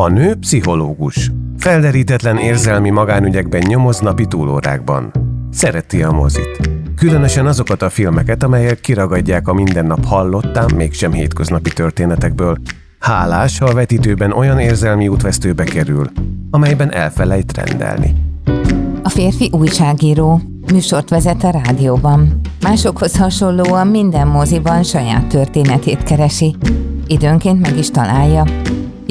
A nő pszichológus. Felderítetlen érzelmi magánügyekben nyomoz napi túlórákban. Szereti a mozit. Különösen azokat a filmeket, amelyek kiragadják a mindennap hallottán, mégsem hétköznapi történetekből. Hálás, ha a vetítőben olyan érzelmi útvesztőbe kerül, amelyben elfelejt rendelni. A férfi újságíró, műsort vezet a rádióban. Másokhoz hasonlóan minden moziban saját történetét keresi. Időnként meg is találja.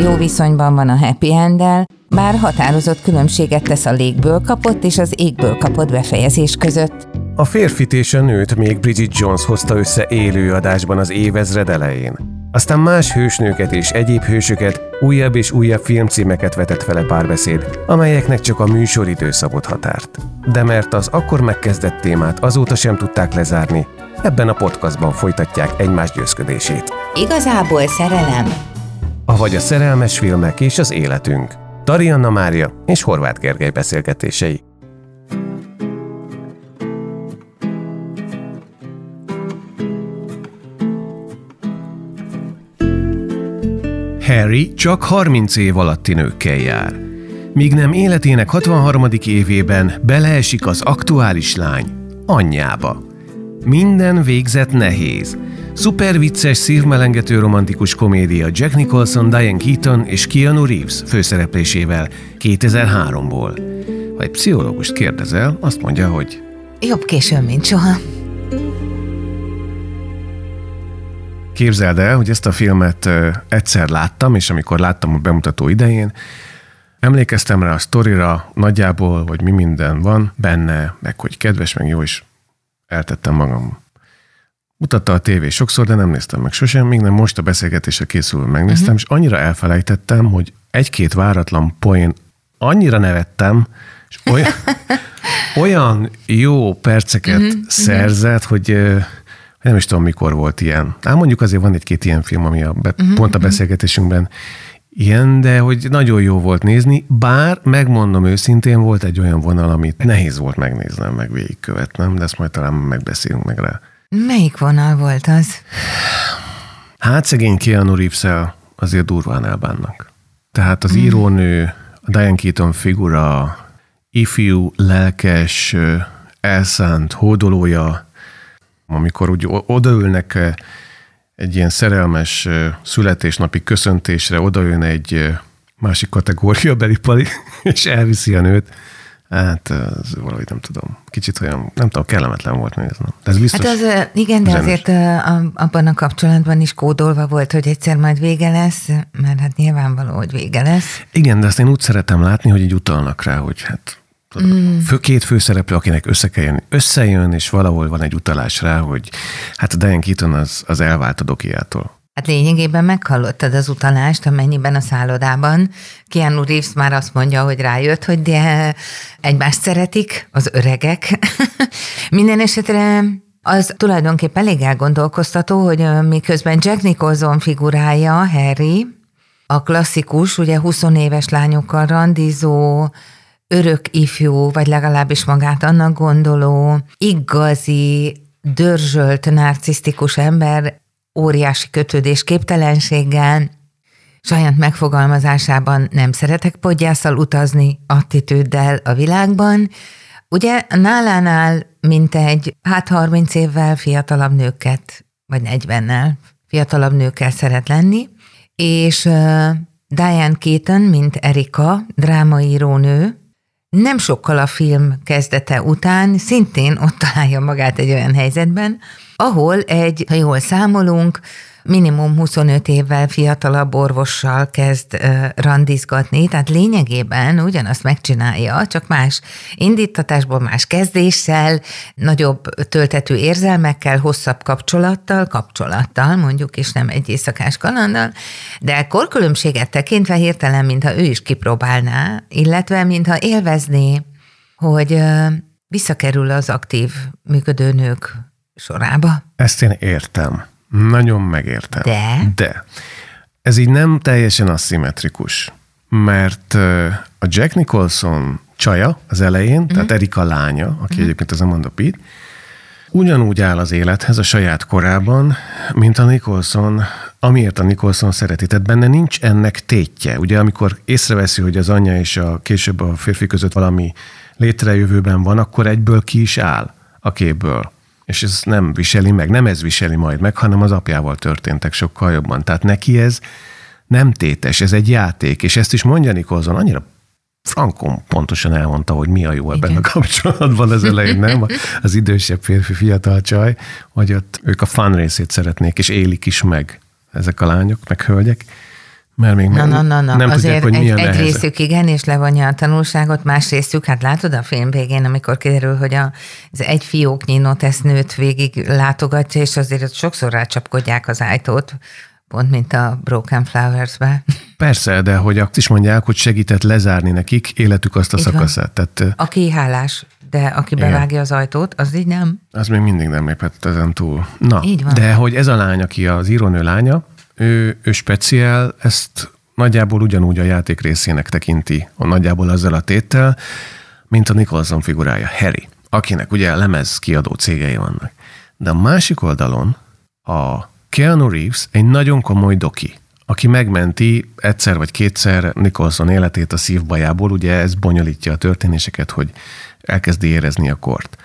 Jó viszonyban van a happy end bár határozott különbséget tesz a légből kapott és az égből kapott befejezés között. A férfit és a nőt még Bridget Jones hozta össze élő adásban az évezred elején. Aztán más hősnőket és egyéb hősöket, újabb és újabb filmcímeket vetett vele párbeszéd, amelyeknek csak a műsoridő szabott határt. De mert az akkor megkezdett témát azóta sem tudták lezárni, ebben a podcastban folytatják egymás győzködését. Igazából szerelem. Avagy a szerelmes filmek és az életünk. Tarianna Mária és Horváth Gergely beszélgetései. Harry csak 30 év alatti nőkkel jár. Míg nem életének 63. évében beleesik az aktuális lány anyjába. Minden végzet nehéz. Szuper vicces, szívmelengető romantikus komédia Jack Nicholson, Diane Keaton és Keanu Reeves főszereplésével 2003-ból. Ha egy pszichológust kérdezel, azt mondja, hogy jobb későn, mint soha. Képzeld el, hogy ezt a filmet egyszer láttam, és amikor láttam a bemutató idején, emlékeztem rá a sztorira nagyjából, hogy mi minden van benne, meg hogy kedves, meg jó, és eltettem magam. Mutatta a tévé sokszor, de nem néztem meg sosem, még nem most a beszélgetésre készül megnéztem, uh-huh. és annyira elfelejtettem, hogy egy-két váratlan poén annyira nevettem, és olyan, olyan jó perceket uh-huh, szerzett, hogy nem is tudom, mikor volt ilyen. Ám mondjuk azért van egy-két ilyen film, ami a be, uh-huh, pont a beszélgetésünkben ilyen, de hogy nagyon jó volt nézni, bár megmondom őszintén, volt egy olyan vonal, amit nehéz volt megnéznem, meg végigkövetnem, de ezt majd talán megbeszélünk meg rá. Melyik vonal volt az? Hát szegény Keanu reeves azért durván elbánnak. Tehát az mm. írónő, a Diane Keaton figura, ifjú, lelkes, elszánt, hódolója, amikor úgy odaülnek egy ilyen szerelmes születésnapi köszöntésre, odajön egy másik kategóriabeli pali, és elviszi a nőt, Hát ez valahogy nem tudom. Kicsit olyan, nem tudom, kellemetlen volt nézni. Ez biztos hát az, igen, de azért abban a kapcsolatban is kódolva volt, hogy egyszer majd vége lesz, mert hát nyilvánvaló, hogy vége lesz. Igen, de azt én úgy szeretem látni, hogy így utalnak rá, hogy hát mm. fő, két főszereplő, akinek össze kell jönni, összejön, és valahol van egy utalás rá, hogy hát a Diane Keaton az, az elvált a dokiától. Hát lényegében meghallottad az utalást, amennyiben a szállodában Keanu Reeves már azt mondja, hogy rájött, hogy de egymást szeretik az öregek. Minden esetre az tulajdonképpen elég elgondolkoztató, hogy miközben Jack Nicholson figurája, Harry, a klasszikus, ugye 20 éves lányokkal randizó, örök ifjú, vagy legalábbis magát annak gondoló, igazi, dörzsölt, narcisztikus ember óriási kötődés képtelenséggel, saját megfogalmazásában nem szeretek podgyászal utazni, attitűddel a világban. Ugye nálánál mint egy hát 30 évvel fiatalabb nőket, vagy 40-nel fiatalabb nőkkel szeret lenni, és Diane Keaton, mint Erika, drámaírónő, nem sokkal a film kezdete után szintén ott találja magát egy olyan helyzetben, ahol egy, ha jól számolunk, minimum 25 évvel fiatalabb orvossal kezd uh, randizgatni, tehát lényegében ugyanazt megcsinálja, csak más indítatásból, más kezdéssel, nagyobb töltető érzelmekkel, hosszabb kapcsolattal, kapcsolattal mondjuk, és nem egy éjszakás kalandal, de korkülönbséget tekintve hirtelen, mintha ő is kipróbálná, illetve mintha élvezné, hogy uh, visszakerül az aktív működő nők sorába. Ezt én értem. Nagyon megértem. De? De. Ez így nem teljesen aszimmetrikus, mert a Jack Nicholson csaja az elején, mm-hmm. tehát Erika lánya, aki mm-hmm. egyébként az Amanda Pitt, ugyanúgy áll az élethez a saját korában, mint a Nicholson amiért a Nicholson szereti. Tehát benne nincs ennek tétje. Ugye amikor észreveszi, hogy az anyja és a később a férfi között valami létrejövőben van, akkor egyből ki is áll a képből. És ez nem viseli meg, nem ez viseli majd meg, hanem az apjával történtek sokkal jobban. Tehát neki ez nem tétes, ez egy játék, és ezt is mondja Nicholson, annyira Frankon pontosan elmondta, hogy mi a jó ebben Igen. a kapcsolatban az elején, nem? Az idősebb férfi, fiatal csaj, hogy ott ők a fun részét szeretnék, és élik is meg ezek a lányok, meg hölgyek. Mert még na, na, na, na. nem Azért tudják, hogy milyen egy, egy részük igen, és levonja a tanulságot, más részük, hát látod a film végén, amikor kiderül, hogy a, az egy fióknyi notesznőt végig látogatja, és azért sokszor rácsapkodják az ajtót, pont mint a Broken Flowers-be. Persze, de hogy azt is mondják, hogy segített lezárni nekik életük azt a így szakaszát. Tehát, aki hálás, de aki igen. bevágja az ajtót, az így nem. Az még mindig nem lépett ezen túl. Na, így van. de hogy ez a lány, aki az írónő lánya, ő, ő speciál, ezt nagyjából ugyanúgy a játék részének tekinti, a nagyjából azzal a téttel, mint a Nicholson figurája, Harry, akinek ugye lemez kiadó cégei vannak. De a másik oldalon a Keanu Reeves egy nagyon komoly doki, aki megmenti egyszer vagy kétszer Nicholson életét a szívbajából, ugye ez bonyolítja a történéseket, hogy elkezdi érezni a kort.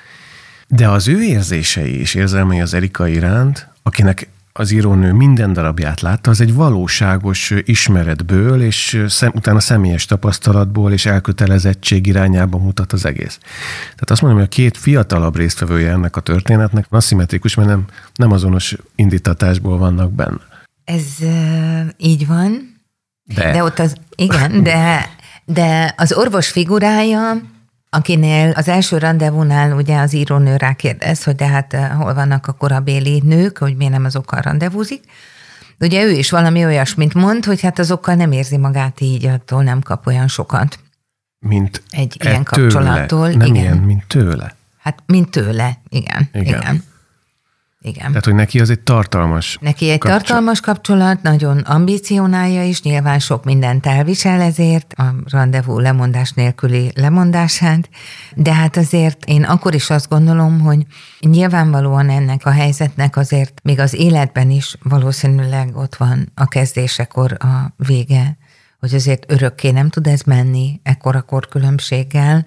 De az ő érzései és érzelmei az Erika iránt, akinek az írónő minden darabját látta, az egy valóságos ismeretből, és szem, utána személyes tapasztalatból és elkötelezettség irányába mutat az egész. Tehát azt mondom, hogy a két fiatalabb résztvevője ennek a történetnek aszimmetrikus, mert nem, nem azonos indítatásból vannak benne. Ez így van. De. de ott az, igen, de, de az orvos figurája akinél az első rendezvúnál ugye az írónő rákérdez, hogy de hát eh, hol vannak a korabéli nők, hogy miért nem azokkal rendezvúzik. Ugye ő is valami olyasmit mond, hogy hát azokkal nem érzi magát így, attól nem kap olyan sokat. Mint egy ilyen kapcsolattól. Nem igen. ilyen, mint tőle. Hát, mint tőle, igen. Igen. igen. Igen. Tehát, hogy neki az egy tartalmas Neki egy kapcsolat. tartalmas kapcsolat, nagyon ambícionálja is, nyilván sok mindent elvisel ezért, a rendezvú lemondás nélküli lemondását, de hát azért én akkor is azt gondolom, hogy nyilvánvalóan ennek a helyzetnek azért még az életben is valószínűleg ott van a kezdésekor a vége, hogy azért örökké nem tud ez menni ekkora korkülönbséggel,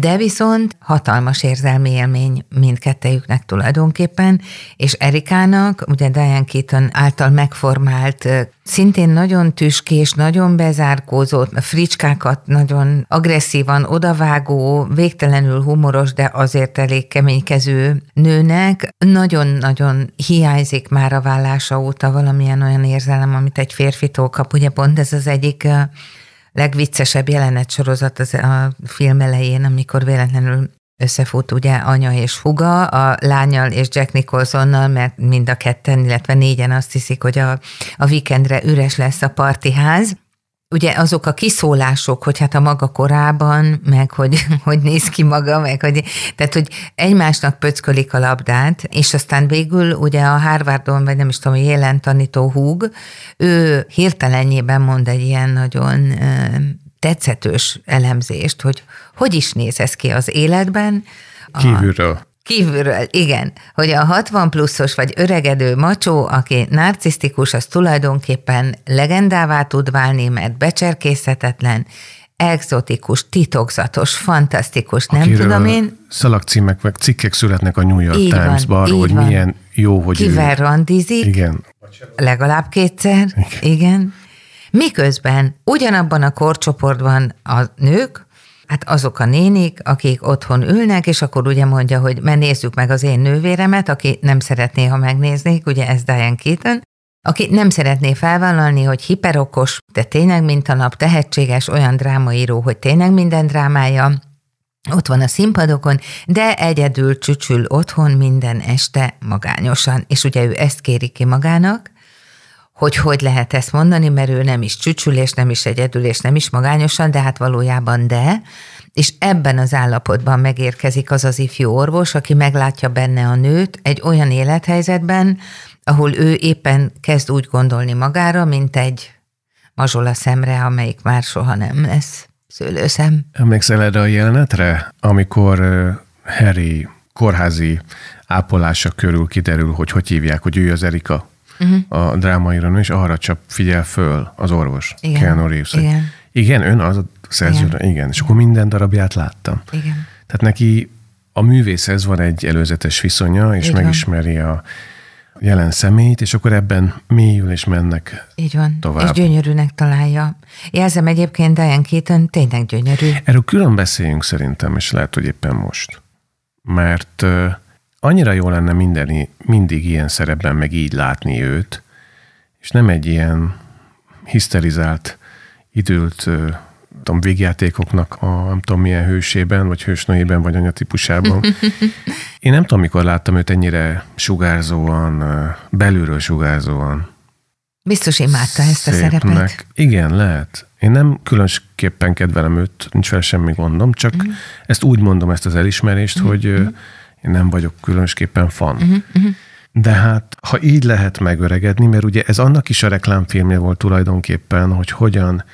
de viszont hatalmas érzelmi élmény mindkettejüknek tulajdonképpen, és Erikának, ugye Diane Keaton által megformált, szintén nagyon tüskés, nagyon bezárkózott, fricskákat nagyon agresszívan odavágó, végtelenül humoros, de azért elég keménykező nőnek nagyon-nagyon hiányzik már a vállása óta valamilyen olyan érzelem, amit egy férfitól kap. Ugye pont ez az egyik legviccesebb jelenet sorozat az a film elején, amikor véletlenül összefut ugye anya és fuga, a lányal és Jack Nicholsonnal, mert mind a ketten, illetve négyen azt hiszik, hogy a, a weekendre üres lesz a partiház, ugye azok a kiszólások, hogy hát a maga korában, meg hogy, hogy néz ki maga, meg hogy, tehát hogy egymásnak pöckölik a labdát, és aztán végül ugye a Harvardon, vagy nem is tudom, jelen tanító húg, ő hirtelenjében mond egy ilyen nagyon tetszetős elemzést, hogy hogy is néz ez ki az életben. Kívülről. Kívülről, igen, hogy a 60 pluszos vagy öregedő macsó, aki narcisztikus, az tulajdonképpen legendává tud válni, mert becserkészhetetlen, exotikus, titokzatos, fantasztikus, nem Akiről tudom én. Szalagcímek, meg cikkek születnek a New York Times-ba arról, hogy van. milyen jó, hogy Kivel ő... randizik. Igen. Legalább kétszer. Igen. igen. Miközben ugyanabban a korcsoportban a nők, Hát azok a nénik, akik otthon ülnek, és akkor ugye mondja, hogy mert nézzük meg az én nővéremet, aki nem szeretné, ha megnéznék, ugye ez Diane Keaton, aki nem szeretné felvállalni, hogy hiperokos, de tényleg mint a nap tehetséges, olyan drámaíró, hogy tényleg minden drámája ott van a színpadokon, de egyedül csücsül otthon minden este magányosan, és ugye ő ezt kéri ki magának, hogy hogy lehet ezt mondani, mert ő nem is csücsül, és nem is egyedül, és nem is magányosan, de hát valójában de, és ebben az állapotban megérkezik az az ifjú orvos, aki meglátja benne a nőt egy olyan élethelyzetben, ahol ő éppen kezd úgy gondolni magára, mint egy mazsola szemre, amelyik már soha nem lesz szőlőszem. Emlékszel erre a jelenetre, amikor Harry kórházi ápolása körül kiderül, hogy hogy hívják, hogy ő az Erika? Uh-huh. a drámaíron, és arra csak figyel föl az orvos, Igen. Keanu Reeves. hogy Igen. Igen, ön az a szerző, igen. igen. És akkor minden darabját láttam. Igen. Tehát neki a művészhez van egy előzetes viszonya, és Így van. megismeri a jelen személyt, és akkor ebben mélyül és mennek. Így van. Tovább. És gyönyörűnek találja. Jelzem egyébként Diane Keaton tényleg gyönyörű. Erről külön beszéljünk szerintem, és lehet, hogy éppen most. Mert annyira jó lenne minden, mindig ilyen szerepben meg így látni őt, és nem egy ilyen hiszterizált, időlt uh, tudom, végjátékoknak a nem tudom milyen hősében, vagy hősnőjében, vagy anyatípusában. Én nem tudom, mikor láttam őt ennyire sugárzóan, belülről sugárzóan. Biztos imádta ezt a szerepet. szépnek. Igen, lehet. Én nem különösképpen kedvelem őt, nincs vele semmi gondom, csak mm. ezt úgy mondom, ezt az elismerést, mm. hogy ö, én nem vagyok különösképpen fan. Mm-hmm. De hát, ha így lehet megöregedni, mert ugye ez annak is a reklámfilmje volt tulajdonképpen, hogy hogyan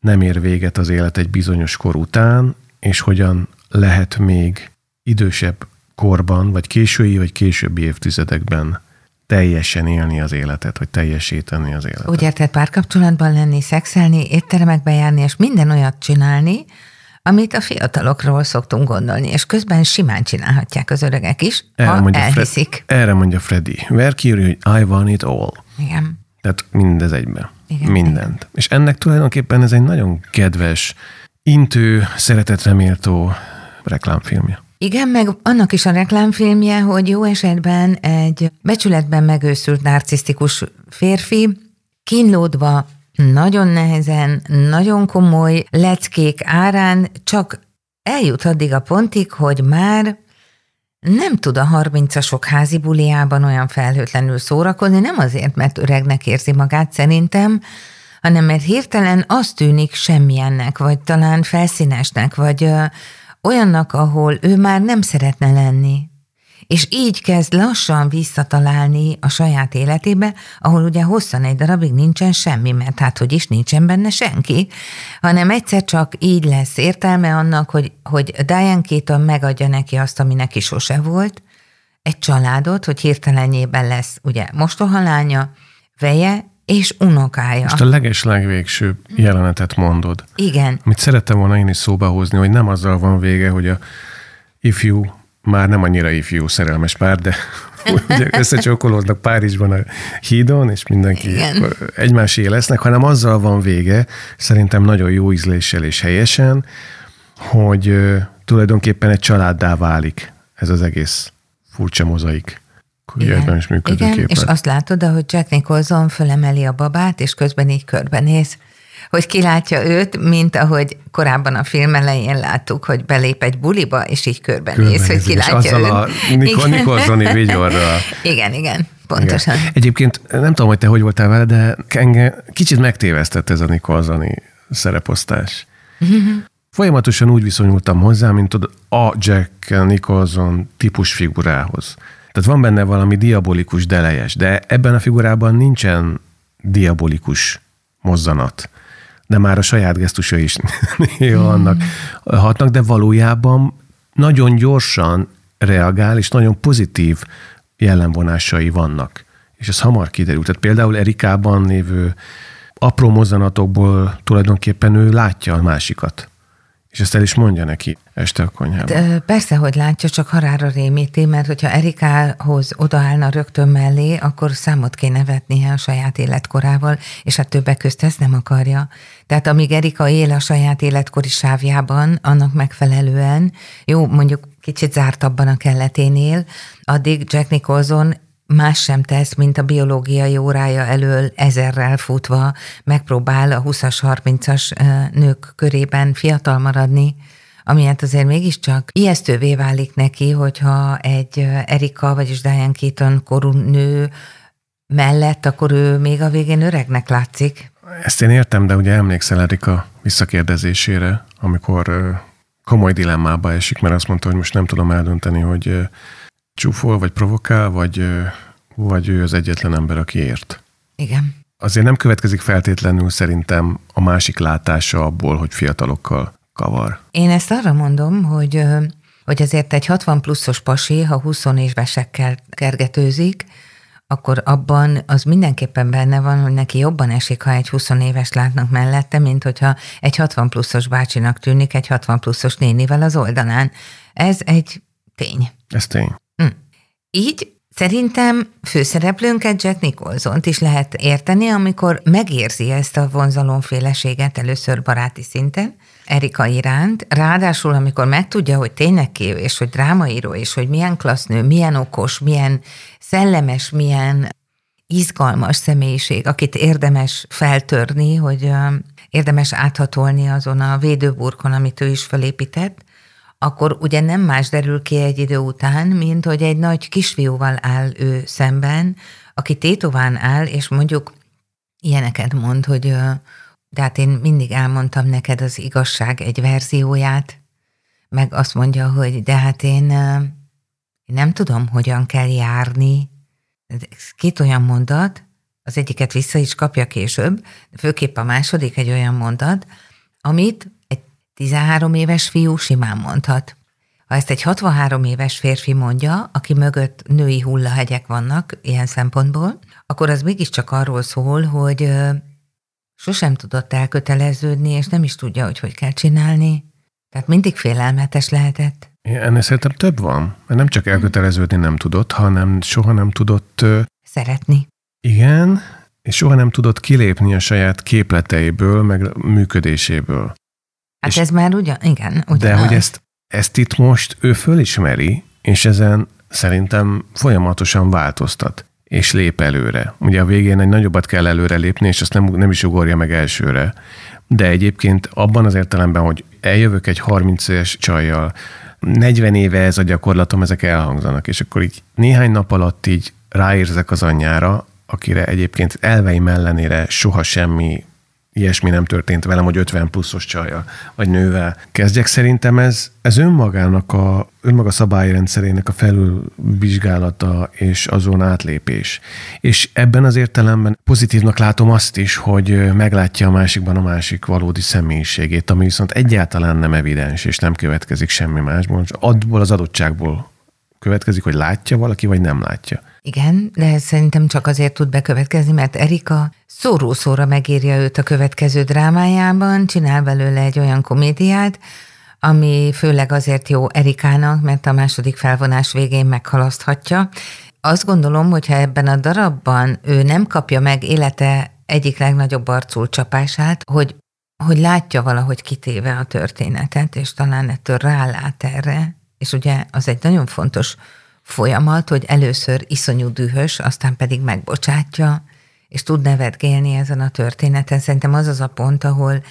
nem ér véget az élet egy bizonyos kor után, és hogyan lehet még idősebb korban, vagy késői, vagy későbbi évtizedekben teljesen élni az életet, vagy teljesíteni az életet. Úgy érted párkapcsolatban lenni, szexelni, étteremekbe járni, és minden olyat csinálni, amit a fiatalokról szoktunk gondolni, és közben simán csinálhatják az öregek is, ha mondja elhiszik. Fred, erre mondja Freddy. Verkiri, hogy I want it all. Igen. Tehát mindez egyben. Igen, Mindent. És ennek tulajdonképpen ez egy nagyon kedves, intő, szeretetre méltó reklámfilmje. Igen, meg annak is a reklámfilmje, hogy jó esetben egy becsületben megőszült narcisztikus férfi kínlódva nagyon nehezen, nagyon komoly leckék árán csak eljut addig a pontig, hogy már nem tud a harmincasok házi buliában olyan felhőtlenül szórakozni, nem azért, mert öregnek érzi magát szerintem, hanem mert hirtelen az tűnik semmilyennek, vagy talán felszínesnek, vagy ö, olyannak, ahol ő már nem szeretne lenni. És így kezd lassan visszatalálni a saját életébe, ahol ugye hosszan egy darabig nincsen semmi, mert hát hogy is nincsen benne senki, hanem egyszer csak így lesz értelme annak, hogy, hogy Diane Keaton megadja neki azt, ami neki sose volt, egy családot, hogy hirtelenjében lesz ugye mostohalánya, veje és unokája. Most a leges legvégső jelenetet mondod. Igen, Amit szerettem volna én is szóba hozni, hogy nem azzal van vége, hogy a ifjú, már nem annyira ifjú szerelmes pár, de ugye összecsókolódnak Párizsban a hídon, és mindenki Igen. egymásé lesznek, hanem azzal van vége, szerintem nagyon jó ízléssel és helyesen, hogy tulajdonképpen egy családdá válik ez az egész furcsa mozaik. Kuriátlan is Igen, és azt látod, ahogy Jack Nicholson fölemeli a babát, és közben így körbenéz, hogy kilátja őt, mint ahogy korábban a film elején láttuk, hogy belép egy buliba, és így körbenéz, hogy Körbenéz, és kilátja őt. a Nikol-. Nikolsoni vigyorral. Igen, igen, pontosan. Igen. Egyébként nem tudom, hogy te hogy voltál vele, de engem kicsit megtévesztett ez a Nicholsoni szereposztás. Folyamatosan úgy viszonyultam hozzá, mint tudod, a Jack Nicholson típus figurához. Tehát van benne valami diabolikus delejes, de ebben a figurában nincsen diabolikus mozzanat. De már a saját gesztusa is néha annak hatnak, de valójában nagyon gyorsan reagál, és nagyon pozitív jellemvonásai vannak. És ez hamar kiderült. Tehát például Erikában lévő apró mozzanatokból tulajdonképpen ő látja a másikat. És ezt el is mondja neki este a konyhában. Persze, hogy látja, csak harára rémíti, mert hogyha Erikához odaállna rögtön mellé, akkor számot kéne vetnie a saját életkorával, és hát többek közt ezt nem akarja. Tehát amíg Erika él a saját életkori sávjában, annak megfelelően, jó, mondjuk kicsit zártabban a kelleténél, addig Jack Nicholson más sem tesz, mint a biológiai órája elől ezerrel futva megpróbál a 20-as, 30-as ö, nők körében fiatal maradni, ami hát azért mégiscsak ijesztővé válik neki, hogyha egy Erika, vagyis Diane Keaton korú nő mellett, akkor ő még a végén öregnek látszik. Ezt én értem, de ugye emlékszel Erika visszakérdezésére, amikor komoly dilemmába esik, mert azt mondta, hogy most nem tudom eldönteni, hogy csúfol, vagy provokál, vagy, vagy ő az egyetlen ember, aki ért. Igen. Azért nem következik feltétlenül szerintem a másik látása abból, hogy fiatalokkal kavar. Én ezt arra mondom, hogy, hogy azért egy 60 pluszos pasi, ha 20 évesekkel kergetőzik, akkor abban az mindenképpen benne van, hogy neki jobban esik, ha egy 20 éves látnak mellette, mint hogyha egy 60 pluszos bácsinak tűnik egy 60 pluszos nénivel az oldalán. Ez egy tény. Ez tény. Hm. Így Szerintem főszereplőnket Jack nicholson is lehet érteni, amikor megérzi ezt a vonzalomféleséget először baráti szinten, Erika iránt, ráadásul amikor megtudja, hogy tényleg ki és hogy drámaíró, és hogy milyen klasznő, milyen okos, milyen szellemes, milyen izgalmas személyiség, akit érdemes feltörni, hogy érdemes áthatolni azon a védőburkon, amit ő is felépített, akkor ugye nem más derül ki egy idő után, mint hogy egy nagy kisfiúval áll ő szemben, aki tétován áll, és mondjuk ilyeneket mond, hogy de hát én mindig elmondtam neked az igazság egy verzióját, meg azt mondja, hogy de hát én, nem tudom, hogyan kell járni. Két olyan mondat, az egyiket vissza is kapja később, de főképp a második egy olyan mondat, amit 13 éves fiú simán mondhat. Ha ezt egy 63 éves férfi mondja, aki mögött női hullahegyek vannak ilyen szempontból, akkor az mégiscsak arról szól, hogy sosem tudott elköteleződni, és nem is tudja, hogy hogy kell csinálni. Tehát mindig félelmetes lehetett. Ennél szerintem több van. Mert nem csak elköteleződni nem tudott, hanem soha nem tudott... Szeretni. Igen, és soha nem tudott kilépni a saját képleteiből, meg működéséből. Hát és ez már ugyan, igen. Ugyanaz. De hogy ezt, ezt itt most ő fölismeri, és ezen szerintem folyamatosan változtat, és lép előre. Ugye a végén egy nagyobbat kell előre lépni, és azt nem, nem is ugorja meg elsőre. De egyébként abban az értelemben, hogy eljövök egy 30 éves csajjal, 40 éve ez a gyakorlatom, ezek elhangzanak, és akkor így néhány nap alatt így ráérzek az anyjára, akire egyébként elveim ellenére soha semmi ilyesmi nem történt velem, hogy 50 pluszos csaja vagy nővel kezdjek. Szerintem ez, ez önmagának a, önmaga szabályrendszerének a felülvizsgálata és azon átlépés. És ebben az értelemben pozitívnak látom azt is, hogy meglátja a másikban a másik valódi személyiségét, ami viszont egyáltalán nem evidens, és nem következik semmi másból, abból az adottságból következik, hogy látja valaki, vagy nem látja. Igen, de ez szerintem csak azért tud bekövetkezni, mert Erika szóró-szóra megírja őt a következő drámájában, csinál belőle egy olyan komédiát, ami főleg azért jó Erikának, mert a második felvonás végén meghalaszthatja. Azt gondolom, hogyha ebben a darabban ő nem kapja meg élete egyik legnagyobb arcul csapását, hogy, hogy látja valahogy kitéve a történetet, és talán ettől rálát erre, és ugye az egy nagyon fontos folyamat, hogy először iszonyú dühös, aztán pedig megbocsátja, és tud nevetgélni ezen a történeten. Szerintem az az a pont, ahol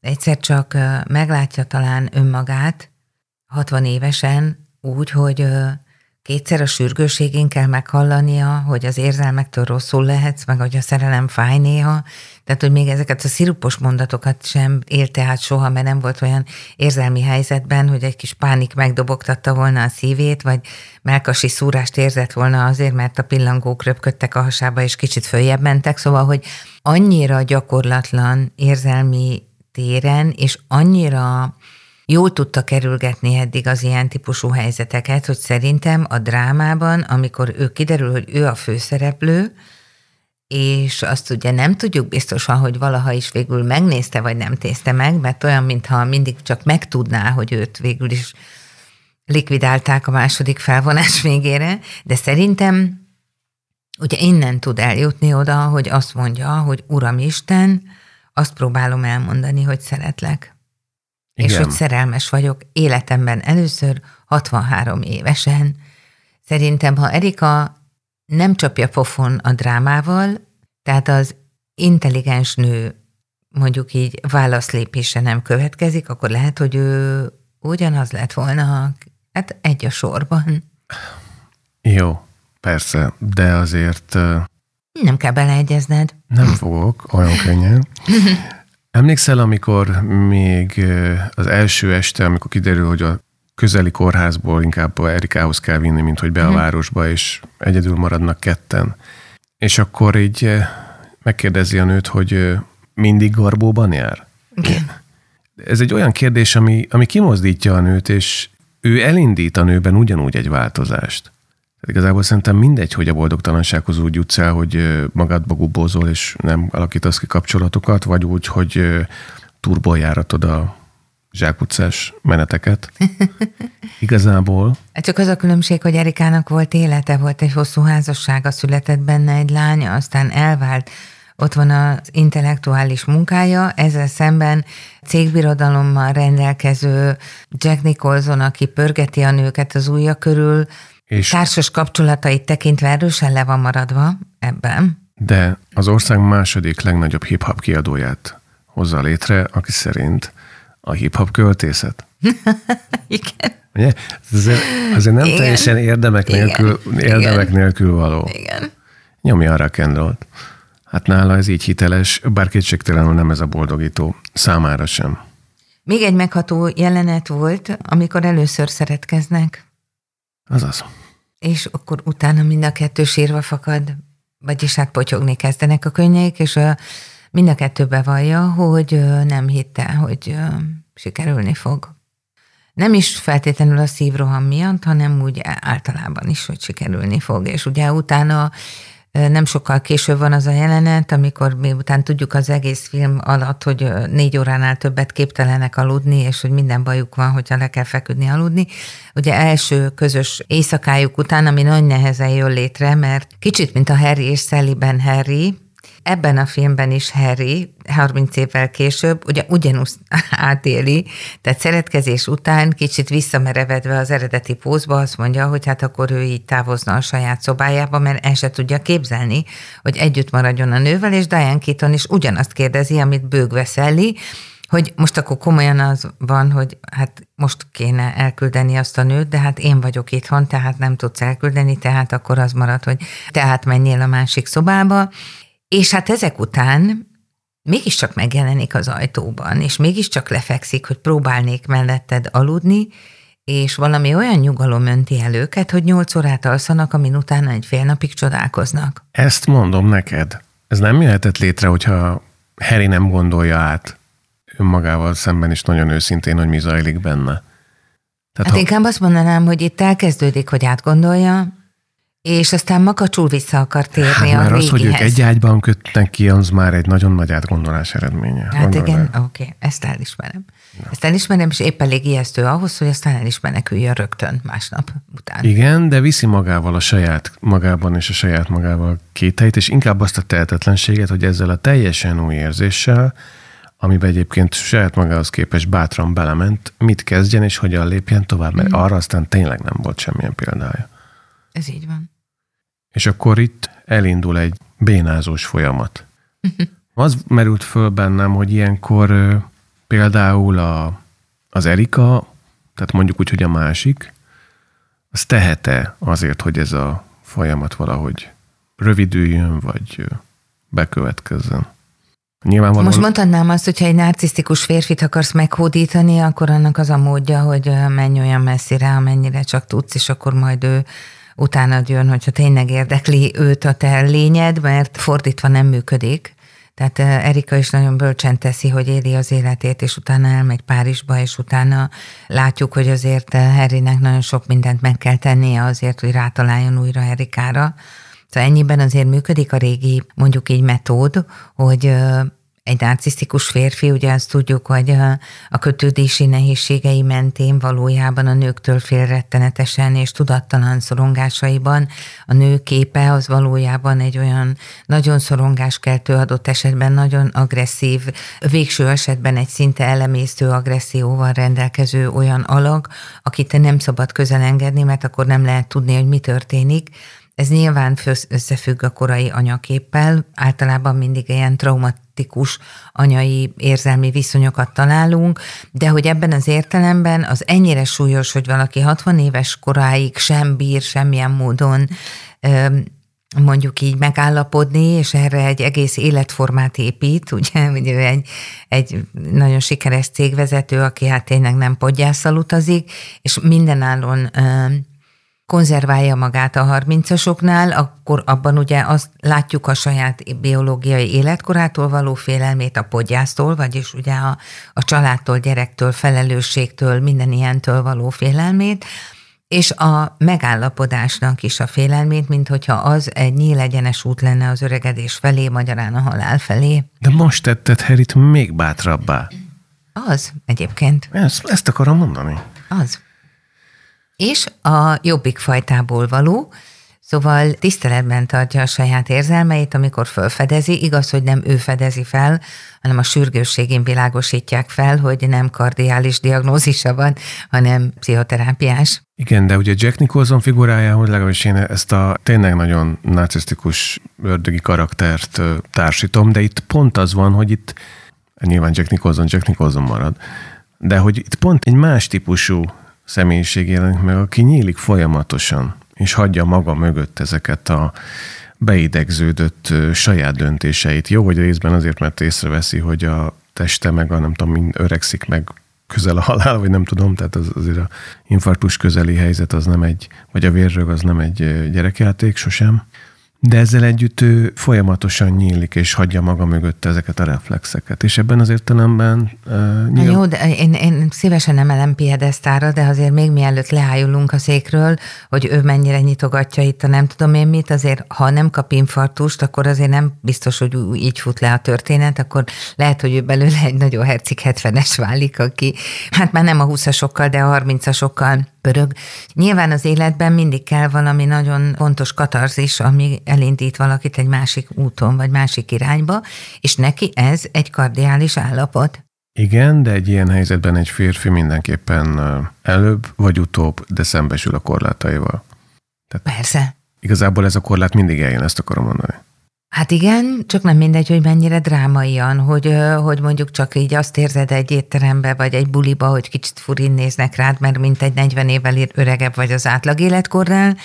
egyszer csak meglátja talán önmagát 60 évesen úgy, hogy kétszer a sürgőségén kell meghallania, hogy az érzelmektől rosszul lehetsz, meg hogy a szerelem fáj néha, tehát, hogy még ezeket a szirupos mondatokat sem élte át soha, mert nem volt olyan érzelmi helyzetben, hogy egy kis pánik megdobogtatta volna a szívét, vagy melkasi szúrást érzett volna azért, mert a pillangók röpködtek a hasába, és kicsit följebb mentek, szóval, hogy annyira gyakorlatlan érzelmi téren, és annyira jól tudta kerülgetni eddig az ilyen típusú helyzeteket, hogy szerintem a drámában, amikor ő kiderül, hogy ő a főszereplő, és azt ugye nem tudjuk biztosan, hogy valaha is végül megnézte, vagy nem tézte meg, mert olyan, mintha mindig csak megtudná, hogy őt végül is likvidálták a második felvonás végére, de szerintem ugye innen tud eljutni oda, hogy azt mondja, hogy Uram Isten, azt próbálom elmondani, hogy szeretlek. Igen. És hogy szerelmes vagyok életemben először 63 évesen. Szerintem, ha Erika nem csapja pofon a drámával, tehát az intelligens nő mondjuk így válaszlépése nem következik, akkor lehet, hogy ő ugyanaz lett volna, hát egy a sorban. Jó, persze, de azért... Nem kell beleegyezned. Nem fogok, olyan könnyen. Emlékszel, amikor még az első este, amikor kiderül, hogy a közeli kórházból inkább Erikához kell vinni, mint hogy be a mhm. városba, és egyedül maradnak ketten. És akkor így megkérdezi a nőt, hogy mindig garbóban jár? Igen. Ez egy olyan kérdés, ami, ami kimozdítja a nőt, és ő elindít a nőben ugyanúgy egy változást. Igazából szerintem mindegy, hogy a boldogtalansághoz úgy jutsz el, hogy magadba gubózol, és nem alakítasz ki kapcsolatokat, vagy úgy, hogy turboljáratod a zsákutcás meneteket. Igazából. Csak az a különbség, hogy Erikának volt élete, volt egy hosszú házassága, született benne egy lánya, aztán elvált, ott van az intellektuális munkája, ezzel szemben cégbirodalommal rendelkező Jack Nicholson, aki pörgeti a nőket az ujja körül, és társas kapcsolatait tekintve erősen le van maradva ebben. De az ország második legnagyobb hip-hop kiadóját hozza létre, aki szerint a hip-hop költészet. Igen. Ugye? Azért, azért nem Igen. teljesen érdemek nélkül, Igen. érdemek Igen. nélkül való. Igen. Nyomja arra kendrolt. Hát nála ez így hiteles, bár kétségtelenül nem ez a boldogító. Számára sem. Még egy megható jelenet volt, amikor először szeretkeznek. Azaz. És akkor utána mind a kettő sírva fakad, vagyis hát potyogni kezdenek a könnyeik, és a, mind a kettő bevallja, hogy nem hitte, hogy sikerülni fog. Nem is feltétlenül a szívroham miatt, hanem úgy általában is, hogy sikerülni fog. És ugye utána nem sokkal később van az a jelenet, amikor miután tudjuk az egész film alatt, hogy négy óránál többet képtelenek aludni, és hogy minden bajuk van, hogyha le kell feküdni aludni. Ugye első közös éjszakájuk után, ami nagy nehezen jön létre, mert kicsit, mint a Harry és Sally-ben Harry, Ebben a filmben is Harry 30 évvel később ugye ugyanúgy átéli, tehát szeretkezés után kicsit visszamerevedve az eredeti pózba azt mondja, hogy hát akkor ő így távozna a saját szobájába, mert el se tudja képzelni, hogy együtt maradjon a nővel, és Diane Keaton is ugyanazt kérdezi, amit bőgve Sally, hogy most akkor komolyan az van, hogy hát most kéne elküldeni azt a nőt, de hát én vagyok itthon, tehát nem tudsz elküldeni, tehát akkor az marad, hogy tehát menjél a másik szobába, és hát ezek után mégiscsak megjelenik az ajtóban, és mégiscsak lefekszik, hogy próbálnék melletted aludni, és valami olyan nyugalom önti el őket, hogy nyolc órát alszanak, amin utána egy fél napig csodálkoznak. Ezt mondom neked. Ez nem jöhetett létre, hogyha Harry nem gondolja át önmagával szemben is nagyon őszintén, hogy mi zajlik benne. Tehát hát ha... inkább azt mondanám, hogy itt elkezdődik, hogy átgondolja, és aztán makacsul vissza akar térni hát, a Mert az, hogy ők egy ágyban kötnek ki, az már egy nagyon nagy átgondolás eredménye. Hát Gondolod igen, oké, okay, ezt elismerem. Na. Ezt elismerem, és épp elég ijesztő ahhoz, hogy aztán el is meneküljön rögtön másnap után. Igen, de viszi magával a saját magában és a saját magával kételyt, és inkább azt a tehetetlenséget, hogy ezzel a teljesen új érzéssel, amiben egyébként saját magához képes bátran belement, mit kezdjen és hogyan lépjen tovább, mert mm. arra aztán tényleg nem volt semmilyen példája. Ez így van. És akkor itt elindul egy bénázós folyamat. Az merült föl bennem, hogy ilyenkor például a, az Erika, tehát mondjuk úgy, hogy a másik, az tehete azért, hogy ez a folyamat valahogy rövidüljön, vagy bekövetkezzen. Nyilvánvalóan... Most mondhatnám azt, hogyha egy narcisztikus férfit akarsz meghódítani, akkor annak az a módja, hogy menj olyan messzire, amennyire csak tudsz, és akkor majd ő utána jön, hogyha tényleg érdekli őt a te lényed, mert fordítva nem működik. Tehát eh, Erika is nagyon bölcsen teszi, hogy éli az életét, és utána elmegy Párizsba, és utána látjuk, hogy azért eh, Harrynek nagyon sok mindent meg kell tennie azért, hogy rátaláljon újra Erikára. Szóval ennyiben azért működik a régi, mondjuk így metód, hogy eh, egy narcisztikus férfi, ugye azt tudjuk, hogy a, a kötődési nehézségei mentén valójában a nőktől fél rettenetesen és tudattalan szorongásaiban a nő képe az valójában egy olyan nagyon szorongáskeltő adott esetben nagyon agresszív, végső esetben egy szinte elemésztő agresszióval rendelkező olyan alag, akit nem szabad közel engedni, mert akkor nem lehet tudni, hogy mi történik, ez nyilván összefügg a korai anyaképpel, általában mindig ilyen traumatikus anyai érzelmi viszonyokat találunk, de hogy ebben az értelemben az ennyire súlyos, hogy valaki 60 éves koráig sem bír semmilyen módon mondjuk így megállapodni, és erre egy egész életformát épít, ugye, ugye egy, egy nagyon sikeres cégvezető, aki hát tényleg nem podgyászal utazik, és mindenállon konzerválja magát a harmincasoknál, akkor abban ugye azt látjuk a saját biológiai életkorától való félelmét a podgyásztól, vagyis ugye a, a családtól, gyerektől, felelősségtől, minden ilyentől való félelmét, és a megállapodásnak is a félelmét, mint hogyha az egy nyílegyenes út lenne az öregedés felé, magyarán a halál felé. De most tetted Herit még bátrabbá. Az egyébként. Ezt, ezt akarom mondani. Az. És a jobbik fajtából való, Szóval tiszteletben tartja a saját érzelmeit, amikor felfedezi. Igaz, hogy nem ő fedezi fel, hanem a sürgősségén világosítják fel, hogy nem kardiális diagnózisa van, hanem pszichoterápiás. Igen, de ugye Jack Nicholson figurájához legalábbis én ezt a tényleg nagyon narcisztikus ördögi karaktert társítom, de itt pont az van, hogy itt nyilván Jack Nicholson Jack Nicholson marad, de hogy itt pont egy más típusú személyiség jelenik meg, aki nyílik folyamatosan és hagyja maga mögött ezeket a beidegződött saját döntéseit. Jó, hogy részben azért, mert észreveszi, hogy a teste meg a nem tudom, mind öregszik meg közel a halál, vagy nem tudom, tehát az, azért a infarktus közeli helyzet az nem egy, vagy a vérrög az nem egy gyerekjáték sosem. De ezzel együtt ő folyamatosan nyílik, és hagyja maga mögött ezeket a reflexeket. És ebben az értelemben... Uh, nyilván... Jó, de én, én szívesen emelem piedesztára, de azért még mielőtt leájulunk a székről, hogy ő mennyire nyitogatja itt a nem tudom én mit, azért ha nem kap infarktust, akkor azért nem biztos, hogy így fut le a történet, akkor lehet, hogy ő belőle egy nagyon hercik 70-es válik, aki hát már nem a 20-asokkal, de a 30-asokkal pörög. Nyilván az életben mindig kell valami nagyon fontos katarzis, ami elindít valakit egy másik úton, vagy másik irányba, és neki ez egy kardiális állapot. Igen, de egy ilyen helyzetben egy férfi mindenképpen előbb vagy utóbb, de szembesül a korlátaival. Tehát Persze. Igazából ez a korlát mindig eljön, ezt akarom mondani. Hát igen, csak nem mindegy, hogy mennyire drámaian, hogy, hogy mondjuk csak így azt érzed egy étterembe, vagy egy buliba, hogy kicsit furin néznek rád, mert mint egy 40 évvel öregebb vagy az átlag életkornál,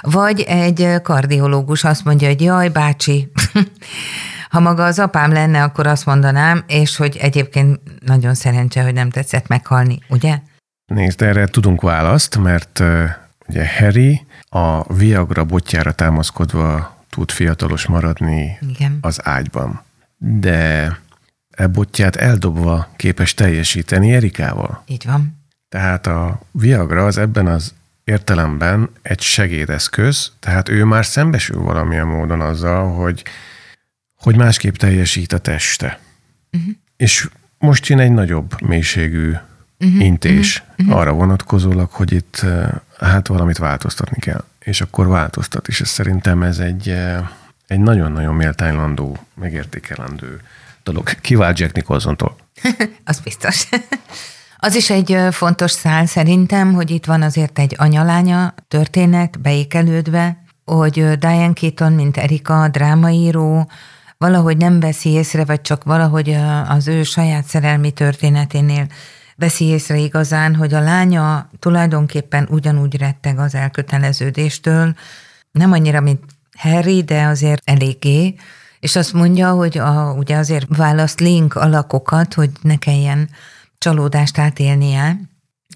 vagy egy kardiológus azt mondja, hogy jaj, bácsi, ha maga az apám lenne, akkor azt mondanám, és hogy egyébként nagyon szerencse, hogy nem tetszett meghalni, ugye? Nézd, erre tudunk választ, mert ugye Harry a Viagra botjára támaszkodva tud fiatalos maradni Igen. az ágyban. De e botját eldobva képes teljesíteni Erikával. Így van. Tehát a Viagra az ebben az értelemben egy segédeszköz, tehát ő már szembesül valamilyen módon azzal, hogy, hogy másképp teljesít a teste. Uh-huh. És most jön egy nagyobb mélységű uh-huh. intés uh-huh. arra vonatkozólag, hogy itt eh, hát valamit változtatni kell és akkor változtat, és szerintem ez egy, eh, egy nagyon-nagyon méltánylandó, megértékelendő dolog. Kivált Jack Nicholson-tól. az biztos. Az is egy eh, fontos szál szerintem, hogy itt van azért egy anyalánya történet beékelődve, hogy eh, Diane Keaton, mint Erika, drámaíró, valahogy nem veszi észre, vagy csak valahogy az ő saját szerelmi történeténél veszi észre igazán, hogy a lánya tulajdonképpen ugyanúgy retteg az elköteleződéstől, nem annyira, mint Harry, de azért eléggé, és azt mondja, hogy a, ugye azért választ link alakokat, hogy ne kelljen csalódást átélnie,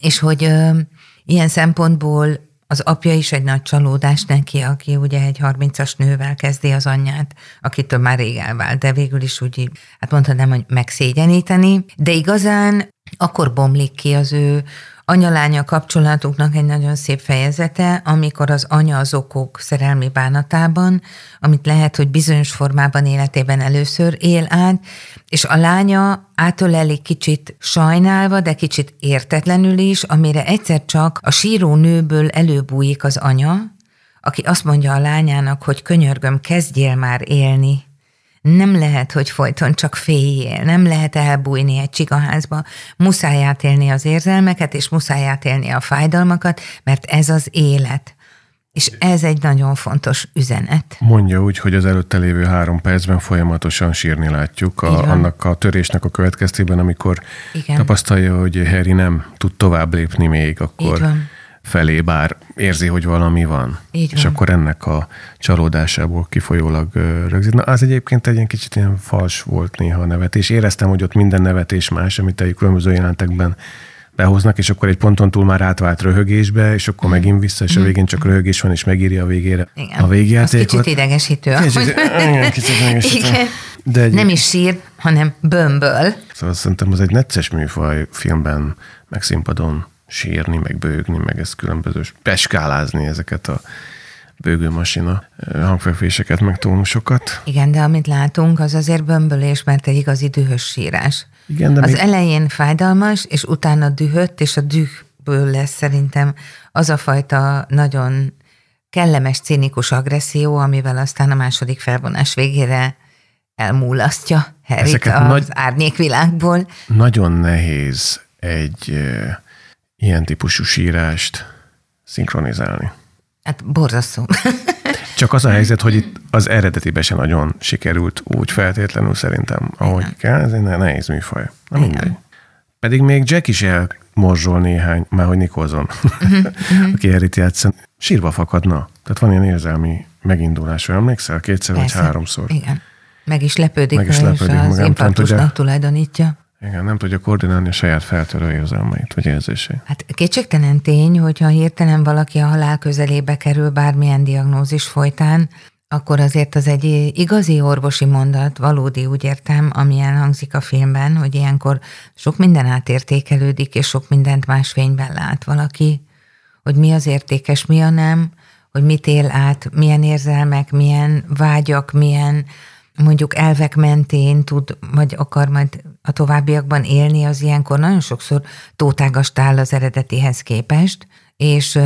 és hogy ö, ilyen szempontból az apja is egy nagy csalódás neki, aki ugye egy 30-as nővel kezdi az anyját, akitől már rég elvált, de végül is úgy, hát mondhatnám, hogy megszégyeníteni, de igazán akkor bomlik ki az ő anyalánya kapcsolatuknak egy nagyon szép fejezete, amikor az anya az okok szerelmi bánatában, amit lehet, hogy bizonyos formában életében először él át, és a lánya átölelik kicsit sajnálva, de kicsit értetlenül is, amire egyszer csak a síró nőből előbújik az anya, aki azt mondja a lányának, hogy könyörgöm, kezdjél már élni, nem lehet, hogy folyton csak féljél, nem lehet elbújni egy csigaházba, muszáj átélni az érzelmeket, és muszáj átélni a fájdalmakat, mert ez az élet. És ez egy nagyon fontos üzenet. Mondja úgy, hogy az előtte lévő három percben folyamatosan sírni látjuk a, annak a törésnek a következtében, amikor Igen. tapasztalja, hogy Harry nem tud tovább lépni még, akkor felé, bár érzi, hogy valami van. Így és van. akkor ennek a csalódásából kifolyólag rögzít. Na, az egyébként egy ilyen kicsit ilyen fals volt néha a nevetés. Éreztem, hogy ott minden nevetés más, amit egy különböző jelentekben behoznak, és akkor egy ponton túl már átvált röhögésbe, és akkor megint vissza, és a végén csak röhögés van, és megírja a végére Igen. a végjátékot. Az kicsit idegesítő. Kicsit, igen, kicsit idegesítő. Igen. De egy... Nem is sír, hanem bömböl. Szóval szerintem az egy necces műfaj filmben, meg színpadon sírni, meg bőgni, meg ez különböző peskálázni ezeket a bőgőmasina hangfekvéseket, meg tónusokat. Igen, de amit látunk, az azért bömbölés, mert egy igazi dühös sírás. Igen, de Az még... elején fájdalmas, és utána dühött, és a dühből lesz szerintem az a fajta nagyon kellemes, cínikus agresszió, amivel aztán a második felvonás végére elmúlasztja Harryt Ezeket az nagy- árnyékvilágból. Nagyon nehéz egy ilyen típusú sírást szinkronizálni. Hát borzasztó. Csak az a helyzet, hogy itt az eredetibe se nagyon sikerült úgy feltétlenül szerintem, ahogy kell. Ez egy ne- nehéz műfaj. Na mindegy. Pedig még Jack is elmorzsol néhány, már hogy Nicholson, aki Harryt játszan, sírva fakadna. Tehát van ilyen érzelmi megindulás, vagy emlékszel? Kétszer vagy Persze. háromszor. Igen. Meg is lepődik, Meg is lepődik, és az infarktusnak tudja- tulajdonítja. Igen, nem tudja koordinálni a saját feltörő érzelmeit, vagy érzéseit. Hát kétségtelen tény, hogyha hirtelen valaki a halál közelébe kerül bármilyen diagnózis folytán, akkor azért az egy igazi orvosi mondat, valódi úgy értem, ami elhangzik a filmben, hogy ilyenkor sok minden átértékelődik, és sok mindent más fényben lát valaki, hogy mi az értékes, mi a nem, hogy mit él át, milyen érzelmek, milyen vágyak, milyen mondjuk elvek mentén tud, vagy akar majd a továbbiakban élni, az ilyenkor nagyon sokszor tótágast áll az eredetihez képest, és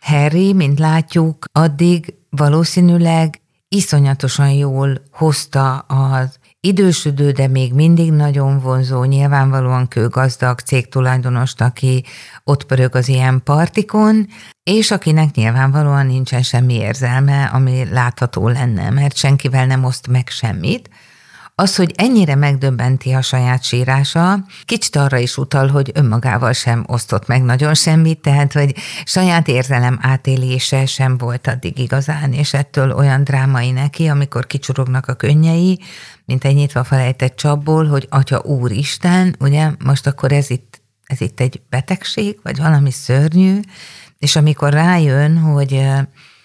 Harry, mint látjuk, addig valószínűleg iszonyatosan jól hozta az idősödő, de még mindig nagyon vonzó, nyilvánvalóan kőgazdag cégtulajdonost, aki ott pörög az ilyen partikon, és akinek nyilvánvalóan nincsen semmi érzelme, ami látható lenne, mert senkivel nem oszt meg semmit. Az, hogy ennyire megdöbbenti a saját sírása, kicsit arra is utal, hogy önmagával sem osztott meg nagyon semmit, tehát hogy saját érzelem átélése sem volt addig igazán, és ettől olyan drámai neki, amikor kicsurognak a könnyei, mint egy nyitva felejtett csapból, hogy Atya Úristen, ugye, most akkor ez itt, ez itt egy betegség, vagy valami szörnyű, és amikor rájön, hogy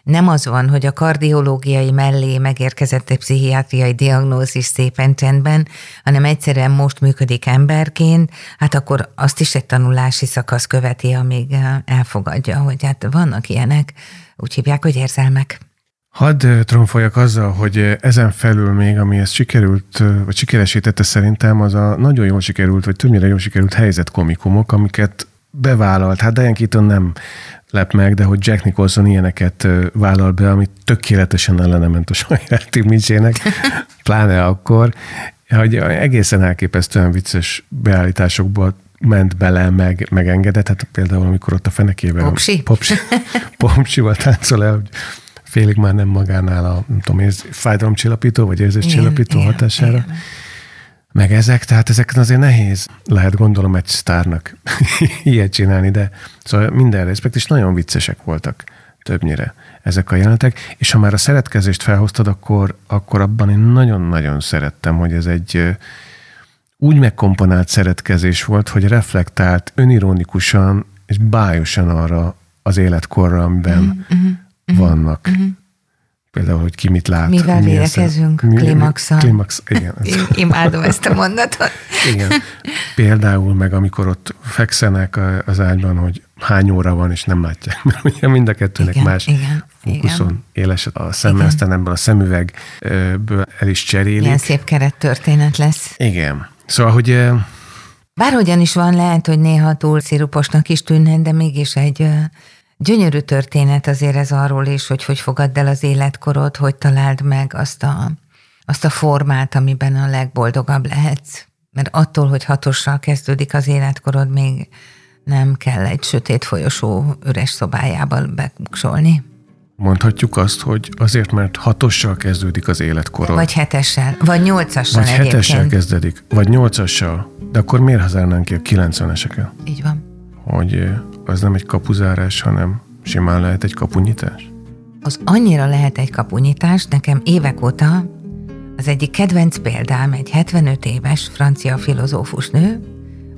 nem az van, hogy a kardiológiai mellé megérkezett egy pszichiátriai diagnózis szépen csendben, hanem egyszerűen most működik emberként, hát akkor azt is egy tanulási szakasz követi, amíg elfogadja, hogy hát vannak ilyenek, úgy hívják, hogy érzelmek. Hadd ö, tromfoljak azzal, hogy ö, ezen felül még, ami ezt sikerült, vagy sikeresítette szerintem, az a nagyon jól sikerült, vagy többnyire jól sikerült helyzetkomikumok, amiket bevállalt. Hát Diane Keaton nem lep meg, de hogy Jack Nicholson ilyeneket vállal be, amit tökéletesen ellene a saját imidzsének, pláne akkor, hogy egészen elképesztően vicces beállításokba ment bele, meg, megengedett. Hát például, amikor ott a fenekével... Popsi? Popsi. Popsival táncol el, hogy félig már nem magánál a, nem tudom, érz, fájdalomcsillapító, vagy érzéscsillapító Igen, hatására. igen. Meg ezek, tehát ezek azért nehéz lehet gondolom egy sztárnak ilyet csinálni, de szóval minden respekt, és nagyon viccesek voltak többnyire ezek a jelenetek, és ha már a szeretkezést felhoztad, akkor, akkor abban én nagyon-nagyon szerettem, hogy ez egy úgy megkomponált szeretkezés volt, hogy reflektált önironikusan és bájosan arra az életkorra, amiben vannak. Például, hogy ki mit lát. Mivel milyen védekezünk? szem- mi- Klimaxal. Klimax, igen. Én imádom ezt a mondatot. igen. Például meg amikor ott fekszenek az ágyban, hogy hány óra van, és nem látják, mert ugye mind a kettőnek Igen, más igen, fókuszon igen. éles a szeme, Igen. aztán ebből a szemüvegből el is cserélik. Ilyen szép kerettörténet lesz. Igen. Szóval, hogy Bárhogyan is van, lehet, hogy néha túl sziruposnak is tűnhet, de mégis egy gyönyörű történet azért ez arról is, hogy hogy fogadd el az életkorod, hogy találd meg azt a, azt a formát, amiben a legboldogabb lehetsz. Mert attól, hogy hatossal kezdődik az életkorod, még nem kell egy sötét folyosó üres szobájába bekuksolni. mondhatjuk azt, hogy azért, mert hatossal kezdődik az életkorod. Vagy hetessel, vagy nyolcassal vagy hetessel egyébként. kezdődik, vagy nyolcassal. De akkor miért hazárnánk ki a 90-eseket? Így van. Hogy ö, az nem egy kapuzárás, hanem simán lehet egy kapunyitás? Az annyira lehet egy kapunyítás, nekem évek óta az egyik kedvenc példám egy 75 éves francia filozófus nő,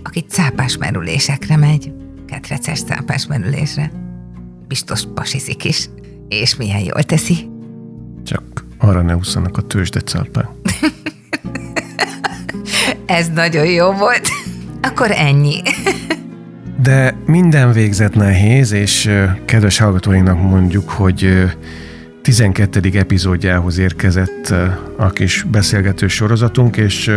aki cápás merülésekre megy, ketreces cápás merülésre. Biztos pasizik is, és milyen jól teszi. Csak arra ne úszanak a tőzsdecálpák. Ez nagyon jó volt. Akkor ennyi. De minden végzet nehéz, és kedves hallgatóinknak mondjuk, hogy 12. epizódjához érkezett a kis beszélgető sorozatunk, és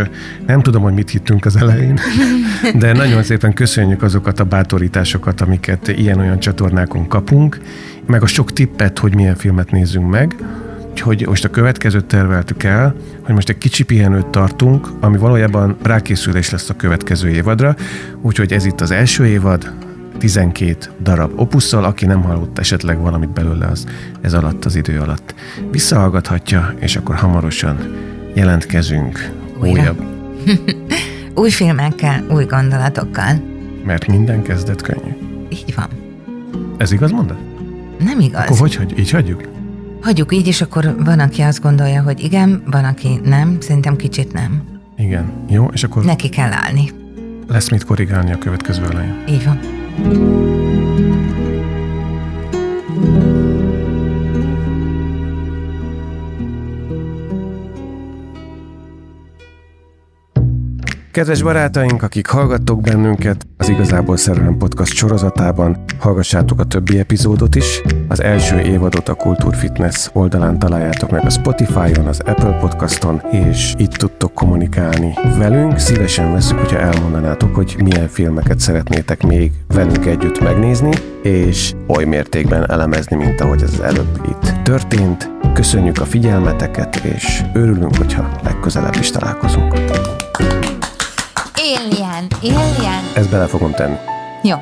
nem tudom, hogy mit hittünk az elején, de nagyon szépen köszönjük azokat a bátorításokat, amiket ilyen-olyan csatornákon kapunk, meg a sok tippet, hogy milyen filmet nézzünk meg, hogy most a következőt terveltük el, hogy most egy kicsi pihenőt tartunk, ami valójában rákészülés lesz a következő évadra, úgyhogy ez itt az első évad, 12 darab opusszal, aki nem hallott esetleg valamit belőle, az ez alatt az idő alatt visszahallgathatja, és akkor hamarosan jelentkezünk Újra. újabb. új filmekkel, új gondolatokkal. Mert minden kezdet könnyű. Így van. Ez igaz mondat? Nem igaz. Akkor hogy hagy, így hagyjuk? Hagyjuk így, és akkor van, aki azt gondolja, hogy igen, van, aki nem, szerintem kicsit nem. Igen, jó, és akkor... Neki kell állni. Lesz mit korrigálni a következő elején. Így van. Kedves barátaink, akik hallgattok bennünket, az Igazából Szerelem Podcast sorozatában hallgassátok a többi epizódot is. Az első évadot a Kultúr Fitness oldalán találjátok meg a Spotify-on, az Apple Podcaston, és itt tudtok kommunikálni velünk. Szívesen veszük, hogyha elmondanátok, hogy milyen filmeket szeretnétek még velünk együtt megnézni, és oly mértékben elemezni, mint ahogy ez az előbb itt történt. Köszönjük a figyelmeteket, és örülünk, hogyha legközelebb is találkozunk. Alien, Alien. Ezt bele fogom tenni. Jó.